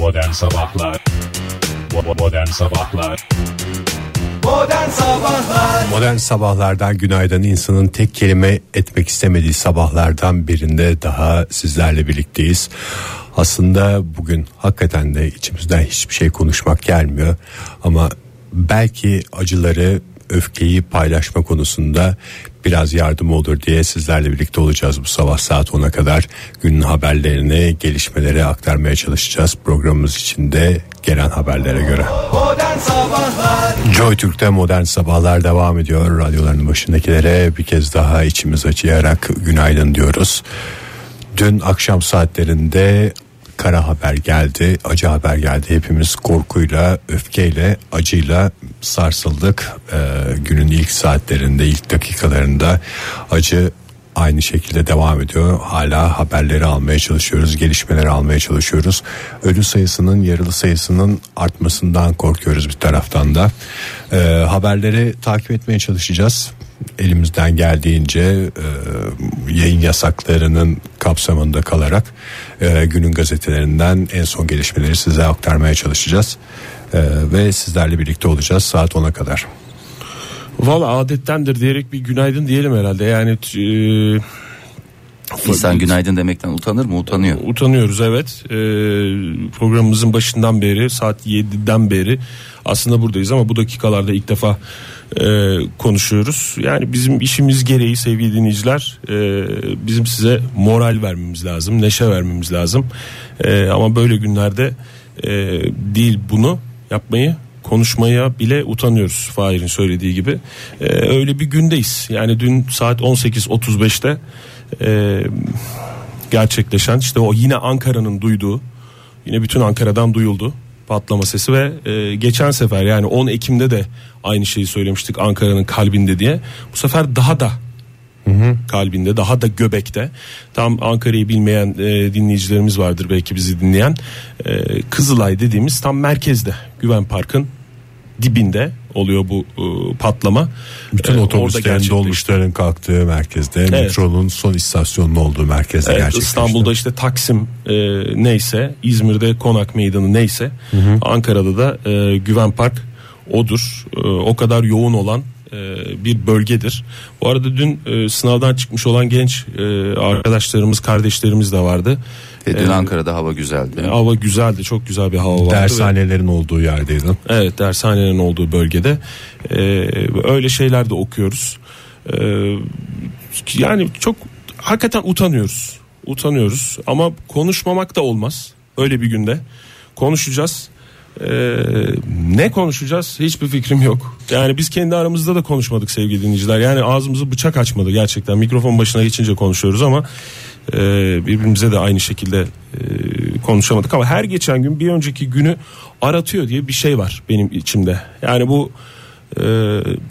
Modern Sabahlar. Modern Sabahlar. Modern Sabahlar. Modern sabahlardan günaydın. İnsanın tek kelime etmek istemediği sabahlardan birinde daha sizlerle birlikteyiz. Aslında bugün hakikaten de içimizden hiçbir şey konuşmak gelmiyor. Ama belki acıları öfkeyi paylaşma konusunda biraz yardım olur diye sizlerle birlikte olacağız bu sabah saat 10'a kadar günün haberlerini gelişmeleri aktarmaya çalışacağız programımız içinde gelen haberlere göre. Joy Türk'te modern sabahlar devam ediyor. Radyoların başındakilere bir kez daha içimiz acıyarak günaydın diyoruz. Dün akşam saatlerinde kara haber geldi, acı haber geldi. Hepimiz korkuyla, öfkeyle, acıyla sarsıldık. Ee, günün ilk saatlerinde, ilk dakikalarında acı aynı şekilde devam ediyor. Hala haberleri almaya çalışıyoruz, gelişmeleri almaya çalışıyoruz. Ölü sayısının, yaralı sayısının artmasından korkuyoruz bir taraftan da. Ee, haberleri takip etmeye çalışacağız. Elimizden geldiğince e, yayın yasaklarının kapsamında kalarak e, günün gazetelerinden en son gelişmeleri size aktarmaya çalışacağız. E, ve sizlerle birlikte olacağız saat 10'a kadar. Valla adettendir diyerek bir günaydın diyelim herhalde. Yani e, İnsan günaydın demekten utanır mı? Utanıyor. utanıyoruz evet. E, programımızın başından beri saat 7'den beri aslında buradayız ama bu dakikalarda ilk defa e, konuşuyoruz. Yani bizim işimiz gereği sevgili dinleyiciler e, bizim size moral vermemiz lazım, neşe vermemiz lazım. E, ama böyle günlerde e, değil bunu yapmayı konuşmaya bile utanıyoruz Fahir'in söylediği gibi. Ee, öyle bir gündeyiz. Yani dün saat 18.35'te e, gerçekleşen işte o yine Ankara'nın duyduğu yine bütün Ankara'dan duyuldu patlama sesi ve e, geçen sefer yani 10 Ekim'de de aynı şeyi söylemiştik Ankara'nın kalbinde diye. Bu sefer daha da kalbinde daha da göbekte tam Ankara'yı bilmeyen e, dinleyicilerimiz vardır belki bizi dinleyen E, Kızılay dediğimiz tam merkezde Güven Park'ın dibinde oluyor bu e, patlama. Bütün E, otobüslerin dolmuşların kalktığı merkezde, metronun son istasyonunun olduğu merkezde Evet, gerçekleşti. İstanbul'da işte Taksim e, neyse, İzmir'de Konak Meydanı neyse, Ankara'da da e, Güven Park odur. E, o kadar yoğun olan bir bölgedir. Bu arada dün e, sınavdan çıkmış olan genç e, arkadaşlarımız, kardeşlerimiz de vardı. Ve dün E, Ankara'da hava güzeldi. Hava güzeldi, çok güzel bir hava vardı. ve- Dershanelerin olduğu yerdeydin. Evet dershanelerin olduğu bölgede Ee, öyle şeyler de okuyoruz. Ee, yani çok hakikaten utanıyoruz. Utanıyoruz ama konuşmamak da olmaz. Öyle bir günde konuşacağız. Ee, ne konuşacağız hiçbir fikrim yok. Yani biz kendi aramızda da konuşmadık sevgili dinleyiciler. Yani ağzımızı bıçak açmadı gerçekten. Mikrofon başına geçince konuşuyoruz ama e, birbirimize de aynı şekilde e, konuşamadık. Ama her geçen gün bir önceki günü aratıyor diye bir şey var benim içimde. Yani bu, e,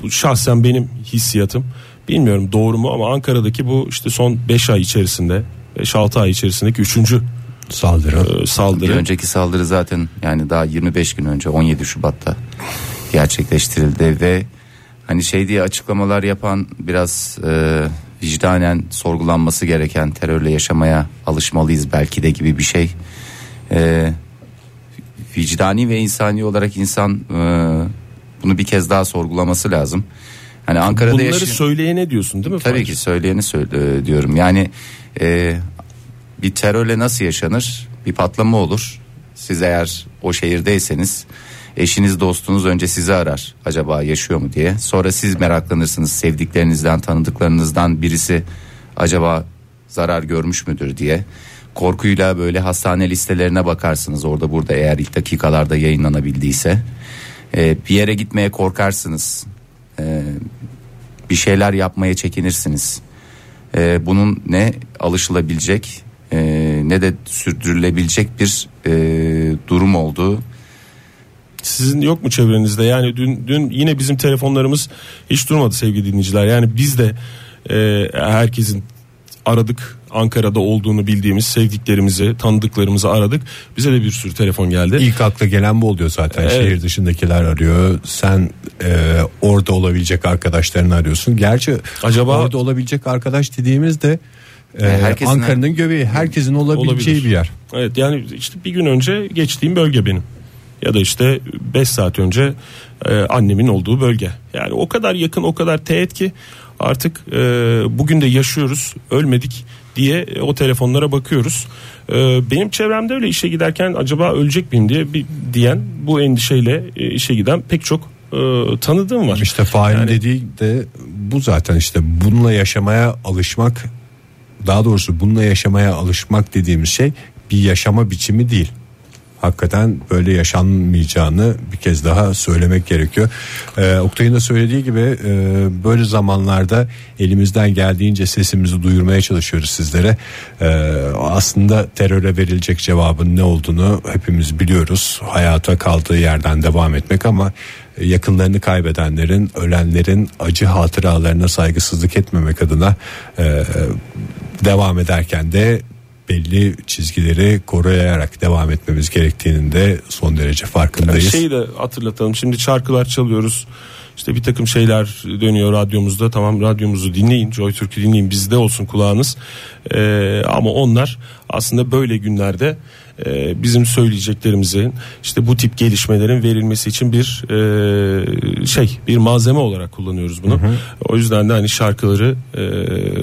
bu şahsen benim hissiyatım. Bilmiyorum doğru mu ama Ankara'daki bu işte son 5 ay içerisinde 5-6 ay içerisindeki 3. Saldırı. Bir saldırı. önceki saldırı zaten yani daha 25 gün önce 17 Şubat'ta gerçekleştirildi ve hani şey diye açıklamalar yapan biraz e, vicdanen sorgulanması gereken terörle yaşamaya alışmalıyız belki de gibi bir şey. E, vicdani ve insani olarak insan e, bunu bir kez daha sorgulaması lazım. Hani Ankara'da Bunları yaşayan- söyleyene diyorsun değil mi? Tabii Fahir? ki söyleyeni söyle, diyorum. Yani e, bir terörle nasıl yaşanır? Bir patlama olur. Siz eğer o şehirdeyseniz eşiniz dostunuz önce sizi arar. Acaba yaşıyor mu diye. Sonra siz meraklanırsınız sevdiklerinizden tanıdıklarınızdan birisi acaba zarar görmüş müdür diye. Korkuyla böyle hastane listelerine bakarsınız orada burada eğer ilk dakikalarda yayınlanabildiyse. E, bir yere gitmeye korkarsınız. E, bir şeyler yapmaya çekinirsiniz. Ee, bunun ne alışılabilecek e, ne de sürdürülebilecek bir e, durum olduğu Sizin yok mu çevrenizde? Yani dün dün yine bizim telefonlarımız hiç durmadı sevgili dinleyiciler. Yani biz de e, herkesin aradık Ankara'da olduğunu bildiğimiz sevdiklerimizi, tanıdıklarımızı aradık. Bize de bir sürü telefon geldi. İlk akla gelen bu oluyor zaten. Evet. Şehir dışındakiler arıyor. Sen e, orada olabilecek arkadaşlarını arıyorsun. Gerçi Acaba- orada olabilecek arkadaş dediğimizde e, herkesin- Ankara'nın göbeği herkesin olabileceği Olabilir. bir yer. Evet yani işte bir gün önce geçtiğim bölge benim. Ya da işte 5 saat önce e, annemin olduğu bölge. Yani o kadar yakın o kadar teğet ki artık e, bugün de yaşıyoruz ölmedik diye e, o telefonlara bakıyoruz. E, benim çevremde öyle işe giderken acaba ölecek miyim diye bir diyen bu endişeyle e, işe giden pek çok e, tanıdığım var. İşte Fahir'in Yani- dediği de bu zaten işte bununla yaşamaya alışmak daha doğrusu bununla yaşamaya alışmak dediğimiz şey bir yaşama biçimi değil. Hakikaten böyle yaşanmayacağını bir kez daha söylemek gerekiyor. Ee, Oktay'ın da söylediği gibi e, böyle zamanlarda elimizden geldiğince sesimizi duyurmaya çalışıyoruz sizlere. Ee, aslında teröre verilecek cevabın ne olduğunu hepimiz biliyoruz. Hayata kaldığı yerden devam etmek ama yakınlarını kaybedenlerin, ölenlerin acı hatıralarına saygısızlık etmemek adına e, devam ederken de belli çizgileri koruyarak devam etmemiz gerektiğinin de son derece farkındayız. Şeyi de hatırlatalım. Şimdi şarkılar çalıyoruz. İşte bir takım şeyler dönüyor radyomuzda. Tamam radyomuzu dinleyin. Joy Türk'ü dinleyin. Bizde olsun kulağınız. Ee, ama onlar aslında böyle günlerde e, bizim söyleyeceklerimizin işte bu tip gelişmelerin verilmesi için bir e, şey bir malzeme olarak kullanıyoruz bunu. O yüzden de hani şarkıları e,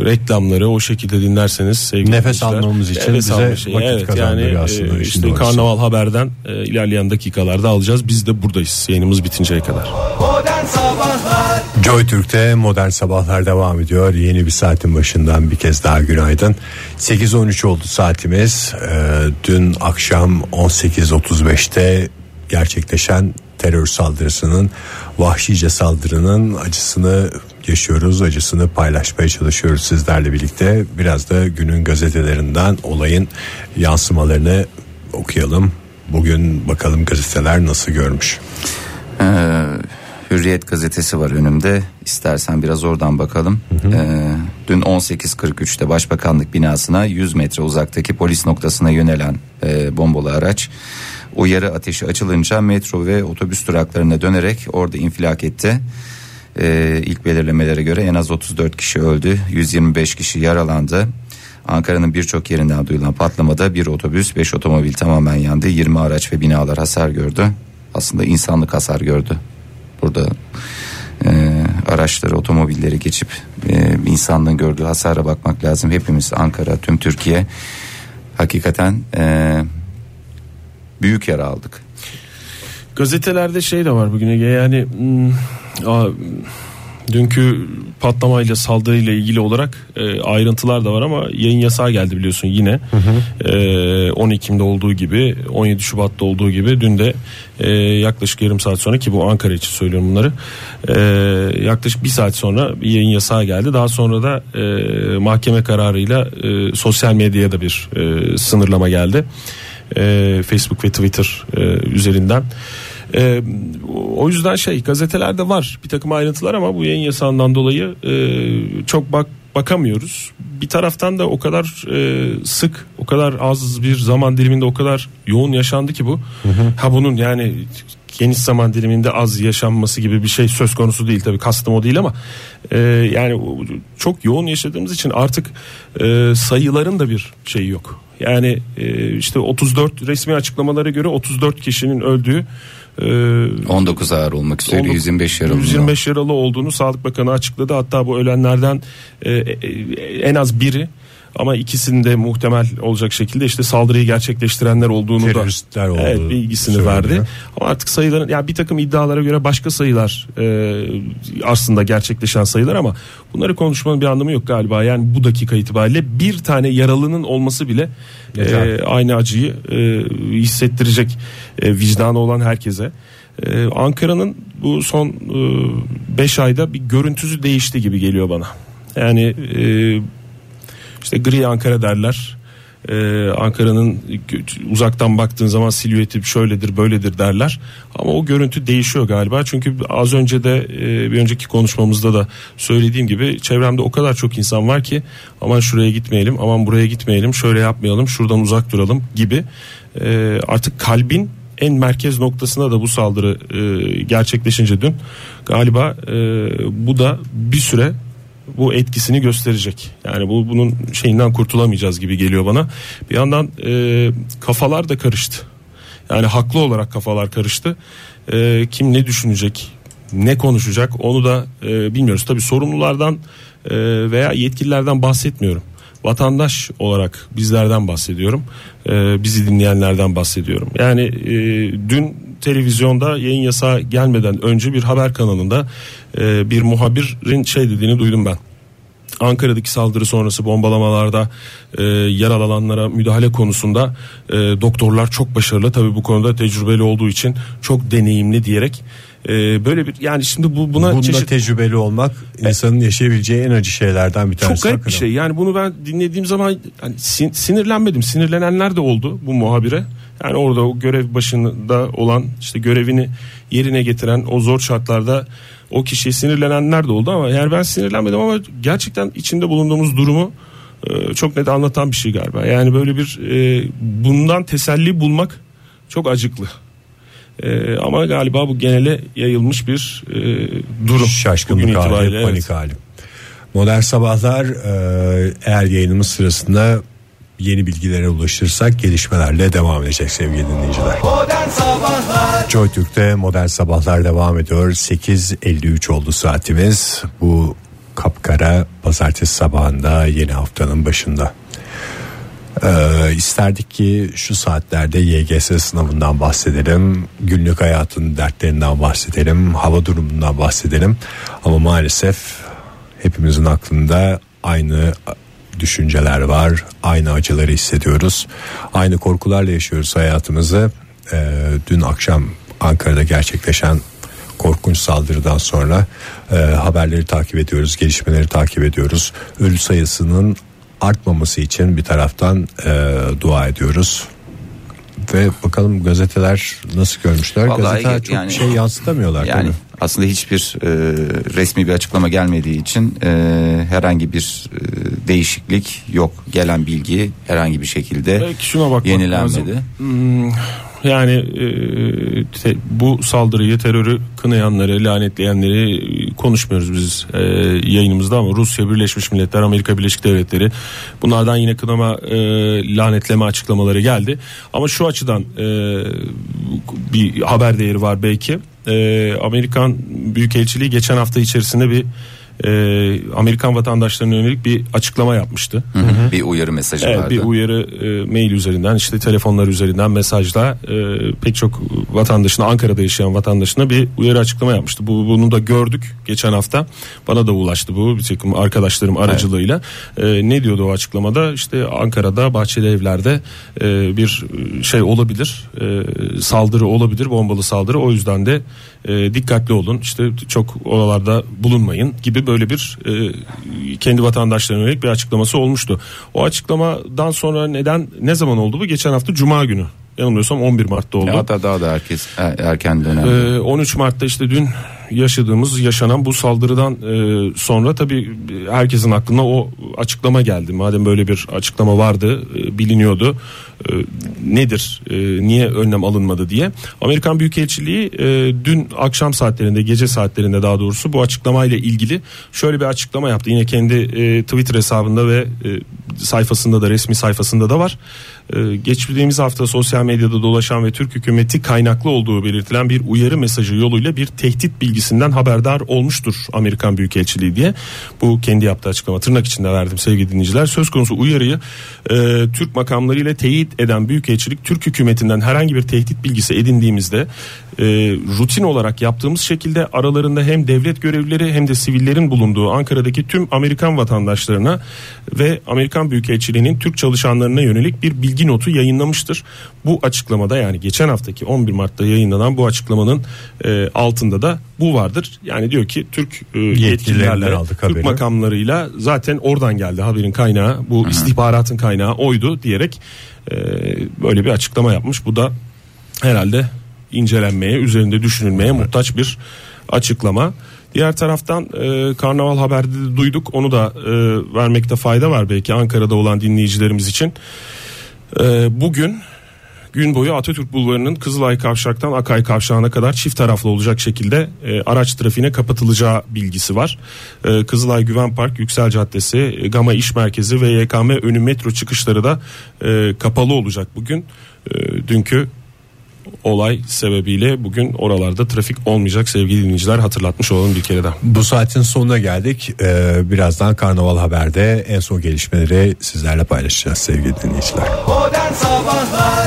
reklamları o şekilde dinlerseniz sevgili Nefes almamız için nefes bize şeyi. vakit evet, yani, aslında e, işin işte doğrusu. Karnaval Haber'den e, ilerleyen dakikalarda alacağız. Biz de buradayız yayınımız bitinceye kadar. Modern Sabahlar Joy Türk'te modern sabahlar devam ediyor. Yeni bir saatin başından bir kez daha günaydın. 8.13 oldu saatimiz. Ee, dün akşam 18.35'te gerçekleşen terör saldırısının vahşice saldırının acısını yaşıyoruz. Acısını paylaşmaya çalışıyoruz sizlerle birlikte. Biraz da günün gazetelerinden olayın yansımalarını okuyalım. Bugün bakalım gazeteler nasıl görmüş. Ee, Hürriyet gazetesi var önümde. İstersen biraz oradan bakalım. Ee, dün 18.43'te Başbakanlık binasına 100 metre uzaktaki polis noktasına yönelen e, bombalı araç uyarı ateşi açılınca metro ve otobüs duraklarına dönerek orada infilak etti. Ee, ilk belirlemelere göre en az 34 kişi öldü, 125 kişi yaralandı. Ankara'nın birçok yerinden duyulan patlamada bir otobüs, 5 otomobil tamamen yandı. 20 araç ve binalar hasar gördü. Aslında insanlık hasar gördü. Burada e, araçları, otomobilleri geçip e, insanlığın gördüğü hasara bakmak lazım. Hepimiz Ankara, tüm Türkiye hakikaten e, büyük yara aldık. Gazetelerde şey de var bugün Ege yani hmm, a- dünkü patlamayla saldırıyla ilgili olarak e, ayrıntılar da var ama yayın yasağı geldi biliyorsun yine. E, 10 Ekim'de olduğu gibi 17 Şubat'ta olduğu gibi dün de e, yaklaşık yarım saat sonra ki bu Ankara için söylüyorum bunları. E, yaklaşık bir saat sonra bir yayın yasağı geldi. Daha sonra da e, mahkeme kararıyla e, sosyal medyaya da bir e, sınırlama geldi. E, Facebook ve Twitter e, üzerinden. E, o yüzden şey gazetelerde var bir takım ayrıntılar ama bu yayın yasağından dolayı e, çok bak bakamıyoruz. Bir taraftan da o kadar e, sık, o kadar az bir zaman diliminde o kadar yoğun yaşandı ki bu. Ha bunun yani geniş zaman diliminde az yaşanması gibi bir şey söz konusu değil tabii kastım o değil ama e, yani çok yoğun yaşadığımız için artık e, sayıların da bir şeyi yok. Yani e, işte 34 resmi açıklamalara göre 34 kişinin öldüğü e, 19 ağır olmak üzere 19 125 yaralı. 125 yaralı olduğunu Sağlık Bakanı açıkladı. Hatta bu ölenlerden e, e, en az biri ama ikisinde muhtemel olacak şekilde işte saldırıyı gerçekleştirenler olduğunu da Teröristler olduğu evet, bilgisini söyleniyor. verdi. Ama artık sayıların yani bir takım iddialara göre başka sayılar e, aslında gerçekleşen sayılar ama bunları konuşmanın bir anlamı yok galiba. Yani bu dakika itibariyle bir tane yaralının olması bile e, aynı acıyı e, hissettirecek e, vicdanı olan herkese. E, Ankara'nın bu son 5 ayda bir görüntüsü değişti gibi geliyor bana. Yani e, işte gri Ankara derler. Ee, Ankara'nın uzaktan baktığın zaman silüeti şöyledir böyledir derler. Ama o görüntü değişiyor galiba. Çünkü az önce de e, bir önceki konuşmamızda da söylediğim gibi çevremde o kadar çok insan var ki aman şuraya gitmeyelim aman buraya gitmeyelim şöyle yapmayalım şuradan uzak duralım gibi. Ee, artık kalbin en merkez noktasına da bu saldırı e, gerçekleşince dün galiba e, bu da bir süre bu etkisini gösterecek. Yani bu bunun şeyinden kurtulamayacağız gibi geliyor bana. Bir yandan e, kafalar da karıştı. Yani haklı olarak kafalar karıştı. E, kim ne düşünecek, ne konuşacak onu da e, bilmiyoruz. Tabii sorumlulardan e, veya yetkililerden bahsetmiyorum. Vatandaş olarak bizlerden bahsediyorum. E, bizi dinleyenlerden bahsediyorum. Yani e, dün televizyonda yayın yasağı gelmeden önce bir haber kanalında e, bir muhabirin şey dediğini duydum ben. Ankara'daki saldırı sonrası bombalamalarda e, yaralananlara müdahale konusunda e, doktorlar çok başarılı tabii bu konuda tecrübeli olduğu için çok deneyimli diyerek e, böyle bir yani şimdi bu buna Bunda çeşit tecrübeli olmak insanın yaşayabileceği en acı şeylerden bir tanesi. çok garip bir şey. Yani bunu ben dinlediğim zaman hani sin- sinirlenmedim. Sinirlenenler de oldu bu muhabire. Yani orada o görev başında olan işte görevini yerine getiren o zor şartlarda o kişiye sinirlenenler de oldu ama yani ben sinirlenmedim ama gerçekten içinde bulunduğumuz durumu e, çok net anlatan bir şey galiba. Yani böyle bir e, bundan teselli bulmak çok acıklı. E, ama galiba bu genele yayılmış bir e, durum. Şaşkınlık hali, itibariyle, evet. panik hali. Modern Sabahlar eğer yayınımız sırasında yeni bilgilere ulaşırsak gelişmelerle devam edecek sevgili dinleyiciler. Modern Sabahlar Joy Türk'te Modern Sabahlar devam ediyor. 8.53 oldu saatimiz. Bu kapkara pazartesi sabahında yeni haftanın başında. Ee, isterdik ki şu saatlerde YGS sınavından bahsedelim, günlük hayatın dertlerinden bahsedelim, hava durumundan bahsedelim. Ama maalesef hepimizin aklında aynı düşünceler var, aynı acıları hissediyoruz, aynı korkularla yaşıyoruz hayatımızı. Ee, dün akşam Ankara'da gerçekleşen korkunç saldırıdan sonra e, haberleri takip ediyoruz, gelişmeleri takip ediyoruz. Ölü sayısının artmaması için bir taraftan e, dua ediyoruz. Ve bakalım gazeteler nasıl görmüşler? Vallahi Gazeteler çok yani- şey yansıtamıyorlar. Yani tabii. aslında hiçbir e, resmi bir açıklama gelmediği için e, herhangi bir e, değişiklik yok. Gelen bilgi herhangi bir şekilde Belki şuna bakmak yenilenmedi. lazım. Hmm, yani e, te- bu saldırıyı, terörü kınayanları, lanetleyenleri e, konuşmuyoruz biz e, yayınımızda ama Rusya, Birleşmiş Milletler, Amerika Birleşik Devletleri bunlardan yine kınama, e, lanetleme açıklamaları geldi. Ama şu açıdan e, bir haber değeri var belki. E, Amerikan Büyükelçiliği geçen hafta içerisinde bir e, Amerikan vatandaşlarına yönelik bir açıklama yapmıştı. Hı hı. Bir uyarı mesajı Evet, vardı. bir uyarı e, mail üzerinden işte telefonlar üzerinden mesajla e, pek çok vatandaşına Ankara'da yaşayan vatandaşına bir uyarı açıklama yapmıştı. Bu, bunu da gördük geçen hafta bana da ulaştı bu bir takım arkadaşlarım aracılığıyla. E, ne diyordu o açıklamada işte Ankara'da bahçeli evlerde e, bir şey olabilir e, saldırı olabilir bombalı saldırı o yüzden de e, dikkatli olun işte çok oralarda bulunmayın gibi böyle bir e, kendi vatandaşlarına yönelik bir açıklaması olmuştu. O açıklamadan sonra neden ne zaman oldu bu? Geçen hafta Cuma günü. Yanılmıyorsam 11 Mart'ta oldu. Hatta daha da herkes er- erken dönemde. Ee, 13 Mart'ta işte dün yaşadığımız yaşanan bu saldırıdan e, sonra tabii herkesin aklına o açıklama geldi. Madem böyle bir açıklama vardı e, biliniyordu e, nedir niye önlem alınmadı diye. Amerikan Büyükelçiliği dün akşam saatlerinde gece saatlerinde daha doğrusu bu açıklamayla ilgili şöyle bir açıklama yaptı. Yine kendi Twitter hesabında ve sayfasında da resmi sayfasında da var. E, geçtiğimiz hafta sosyal medyada dolaşan ve Türk hükümeti kaynaklı olduğu belirtilen bir uyarı mesajı yoluyla bir tehdit bilgisinden haberdar olmuştur Amerikan Büyükelçiliği diye. Bu kendi yaptığı açıklama tırnak içinde verdim sevgili dinleyiciler. Söz konusu uyarıyı e, Türk makamlarıyla teyit eden Büyükelçilik Türk hükümetinden herhangi bir tehdit bilgisi edindiğimizde e, rutin olarak yaptığımız şekilde aralarında hem devlet görevlileri hem de sivillerin bulunduğu Ankara'daki tüm Amerikan vatandaşlarına ve Amerikan Büyükelçiliği'nin Türk çalışanlarına yönelik bir bilgi notu yayınlamıştır. Bu açıklamada yani geçen haftaki 11 Mart'ta yayınlanan bu açıklamanın e, altında da bu vardır. Yani diyor ki Türk e, yetkililerle aldık haberi. Türk makamlarıyla zaten oradan geldi haberin kaynağı bu istihbaratın kaynağı oydu diyerek e, böyle bir açıklama yapmış. Bu da herhalde incelenmeye, üzerinde düşünülmeye muhtaç bir açıklama. Diğer taraftan e, karnaval haberde de duyduk. Onu da e, vermekte fayda var belki Ankara'da olan dinleyicilerimiz için. E, bugün gün boyu Atatürk Bulvarı'nın Kızılay Kavşak'tan Akay Kavşağı'na kadar çift taraflı olacak şekilde e, araç trafiğine kapatılacağı bilgisi var. E, Kızılay Güven Park, Yüksel Caddesi, e, Gama İş Merkezi ve YKM önü metro çıkışları da e, kapalı olacak bugün. E, dünkü olay sebebiyle bugün oralarda trafik olmayacak sevgili dinleyiciler hatırlatmış olalım bir kere daha. Bu saatin sonuna geldik. Ee, birazdan Karnaval Haber'de en son gelişmeleri sizlerle paylaşacağız sevgili dinleyiciler.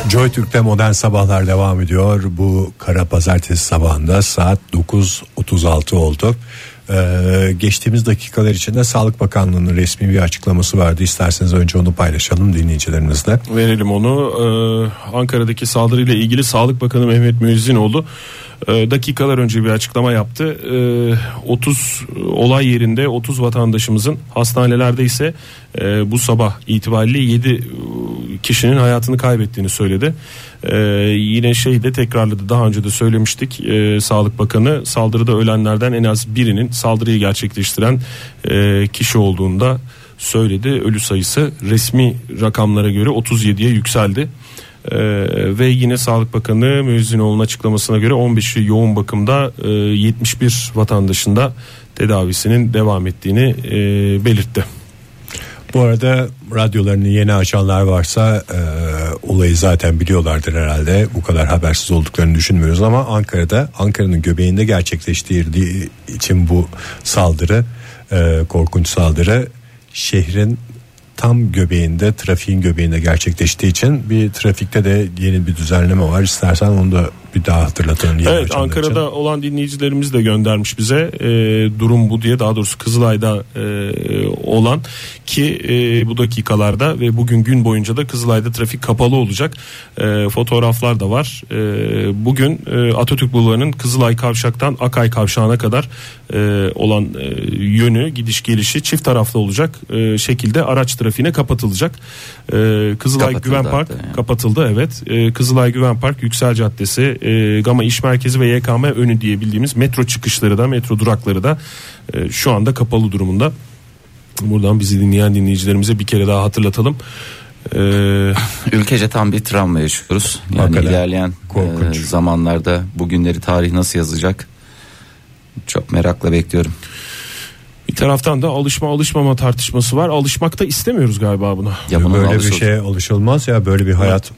Joy Türk'te modern sabahlar devam ediyor. Bu kara pazartesi sabahında saat 9.36 oldu. Ee, geçtiğimiz dakikalar içinde Sağlık Bakanlığı'nın resmi bir açıklaması vardı. İsterseniz önce onu paylaşalım dinleyicilerimizle. Verelim onu. Ee, Ankara'daki saldırıyla ilgili Sağlık Bakanı Mehmet Müezzinoğlu e, dakikalar önce bir açıklama yaptı. Ee, 30 olay yerinde 30 vatandaşımızın hastanelerde ise e, bu sabah itibariyle 7 kişinin hayatını kaybettiğini söyledi. Ee, yine şey de tekrarladı daha önce de söylemiştik Ee, Sağlık Bakanı saldırıda ölenlerden en az birinin saldırıyı gerçekleştiren e, kişi olduğunda söyledi. Ölü sayısı resmi rakamlara göre 37'ye yükseldi. Ee, ve yine Sağlık Bakanı Müezzinoğlu'nun açıklamasına göre 15'i yoğun bakımda e, 71 vatandaşın da tedavisinin devam ettiğini e, belirtti. Bu arada radyolarını yeni açanlar varsa e, olayı zaten biliyorlardır herhalde. Bu kadar habersiz olduklarını düşünmüyoruz ama Ankara'da Ankara'nın göbeğinde gerçekleştirdiği için bu saldırı e, korkunç saldırı şehrin tam göbeğinde trafiğin göbeğinde gerçekleştiği için bir trafikte de yeni bir düzenleme var. İstersen onu da bir daha hatırlatalım. Evet Ankara'da için. olan dinleyicilerimiz de göndermiş bize e, durum bu diye daha doğrusu Kızılay'da e, olan ki e, bu dakikalarda ve bugün gün boyunca da Kızılay'da trafik kapalı olacak E, fotoğraflar da var E, bugün e, Atatürk Bulvarı'nın Kızılay Kavşak'tan Akay Kavşağı'na kadar e, olan e, yönü gidiş gelişi çift taraflı olacak e, şekilde araç trafiğine kapatılacak E, Kızılay Kapatıldı Güven Park yani. kapatıldı evet. Ee, Kızılay Güven Park, Yüksel Caddesi, e, Gama İş Merkezi ve YKM önü diye bildiğimiz metro çıkışları da metro durakları da e, şu anda kapalı durumunda. Buradan bizi dinleyen dinleyicilerimize bir kere daha hatırlatalım. Ee, Ülkece tam bir travma yaşıyoruz. Yani Hakikaten. ilerleyen Korkunç. e, zamanlarda bugünleri tarih nasıl yazacak? Çok merakla bekliyorum. bir taraftan da alışma alışmama tartışması var. Alışmak da istemiyoruz galiba buna. Ya buna böyle bir şeye alışılmaz ya böyle bir hayat.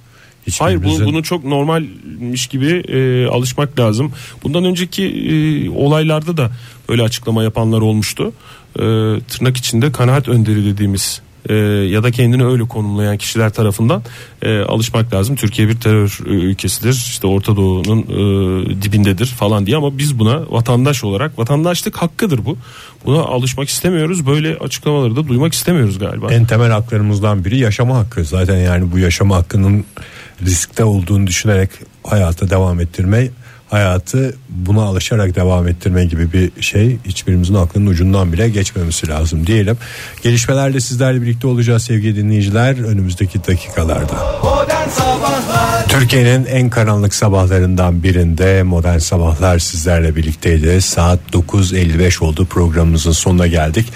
Hayır bu, bunu çok normalmiş gibi e, alışmak lazım. Bundan önceki e, olaylarda da böyle açıklama yapanlar olmuştu. E, tırnak içinde kanaat önderi dediğimiz e, ya da kendini öyle konumlayan kişiler tarafından e, alışmak lazım. Türkiye bir terör e, ülkesidir. İşte Orta Doğu'nun e, dibindedir falan diye ama biz buna vatandaş olarak vatandaşlık hakkıdır bu. Buna alışmak istemiyoruz. Böyle açıklamaları da duymak istemiyoruz galiba. En temel haklarımızdan biri yaşama hakkı. Zaten yani bu yaşama hakkının riskte olduğunu düşünerek hayata devam ettirme, hayatı buna alışarak devam ettirme gibi bir şey hiçbirimizin aklının ucundan bile geçmemesi lazım diyelim. Gelişmelerle sizlerle birlikte olacağız sevgili dinleyiciler önümüzdeki dakikalarda. Türkiye'nin en karanlık sabahlarından birinde Modern Sabahlar sizlerle birlikteydi. Saat 9.55 oldu programımızın sonuna geldik.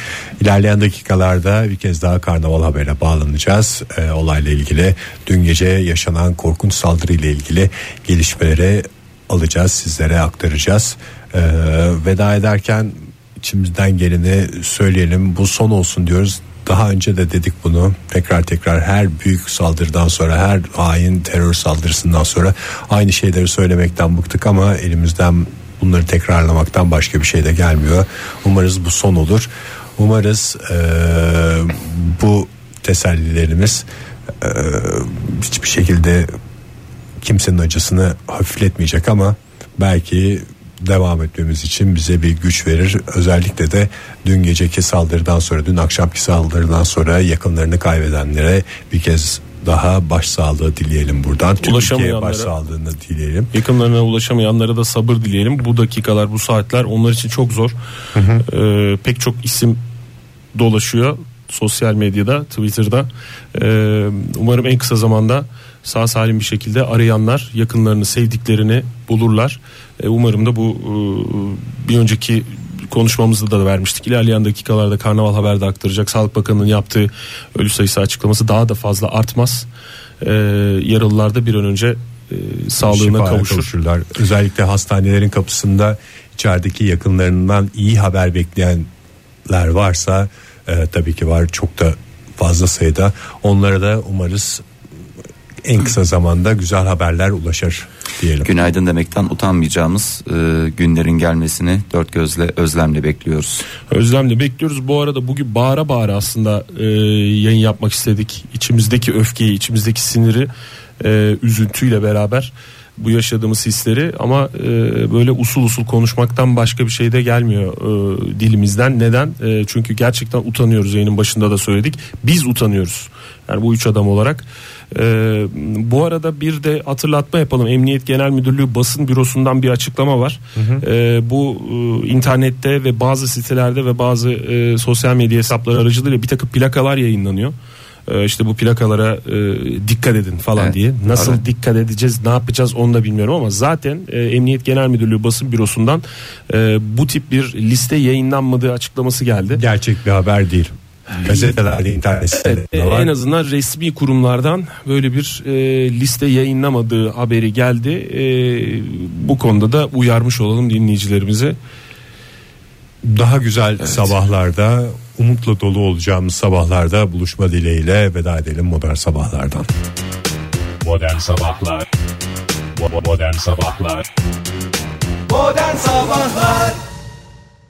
İlerleyen dakikalarda bir kez daha Karnaval Haber'e bağlanacağız. Ee, olayla ilgili dün gece yaşanan korkunç saldırı ile ilgili gelişmeleri alacağız sizlere aktaracağız. Ee, veda ederken içimizden geleni söyleyelim bu son olsun diyoruz. Daha önce de dedik bunu tekrar tekrar her büyük saldırıdan sonra her hain terör saldırısından sonra aynı şeyleri söylemekten bıktık ama elimizden bunları tekrarlamaktan başka bir şey de gelmiyor. Umarız bu son olur. Umarız eee, bu tesellilerimiz eee, hiçbir şekilde kimsenin acısını hafifletmeyecek ama belki devam etmemiz için bize bir güç verir. Özellikle de dün geceki saldırıdan sonra, dün akşamki saldırıdan sonra yakınlarını kaybedenlere bir kez daha başsağlığı dileyelim buradan. Ulaşamayanlara. başsağlığını dileyelim. Yakınlarına ulaşamayanlara da sabır dileyelim. Bu dakikalar, bu saatler onlar için çok zor. Ee, pek çok isim dolaşıyor sosyal medyada, Twitter'da. Ee, umarım en kısa zamanda sağ salim bir şekilde arayanlar yakınlarını, sevdiklerini bulurlar. Ee, umarım da bu e, bir önceki konuşmamızda da vermiştik. İlerleyen dakikalarda Karnaval Haber'de aktaracak. Sağlık Bakanı'nın yaptığı ölü sayısı açıklaması daha da fazla artmaz. e, yaralılar bir an önce e, sağlığına Şifaya kavuşur. kavuşurlar. Özellikle hastanelerin kapısında içerideki yakınlarından iyi haber bekleyenler varsa e, tabii ki var çok da fazla sayıda. Onlara da umarız en kısa zamanda güzel haberler ulaşır diyelim. Günaydın demekten utanmayacağımız e, günlerin gelmesini dört gözle özlemle bekliyoruz. Özlemle bekliyoruz. Bu arada bugün bağıra bağıra aslında e, yayın yapmak istedik. İçimizdeki öfkeyi, içimizdeki siniri, e, üzüntüyle beraber bu yaşadığımız hisleri ama e, böyle usul usul konuşmaktan başka bir şey de gelmiyor e, dilimizden. Neden? E, çünkü gerçekten utanıyoruz. Yayının başında da söyledik. Biz utanıyoruz. Yani bu üç adam olarak. E, bu arada bir de hatırlatma yapalım. Emniyet Genel Müdürlüğü basın bürosundan bir açıklama var. E, bu e, internette ve bazı sitelerde ve bazı e, sosyal medya hesapları aracılığıyla bir takım plakalar yayınlanıyor. E, işte bu plakalara e, dikkat edin falan Evet, diye. Nasıl evet. dikkat edeceğiz, ne yapacağız onu da bilmiyorum ama zaten e, Emniyet Genel Müdürlüğü basın bürosundan e, bu tip bir liste yayınlanmadığı açıklaması geldi. Gerçek bir haber değil. Gazetelerde, internet sitelerinde E, var. en azından resmi kurumlardan böyle bir e, liste yayınlamadığı haberi geldi. E, bu konuda da uyarmış olalım dinleyicilerimize. Daha güzel sabahlarda, umutla dolu olacağımız sabahlarda buluşma dileğiyle veda edelim modern sabahlardan. Modern Sabahlar. Modern Sabahlar. Modern Sabahlar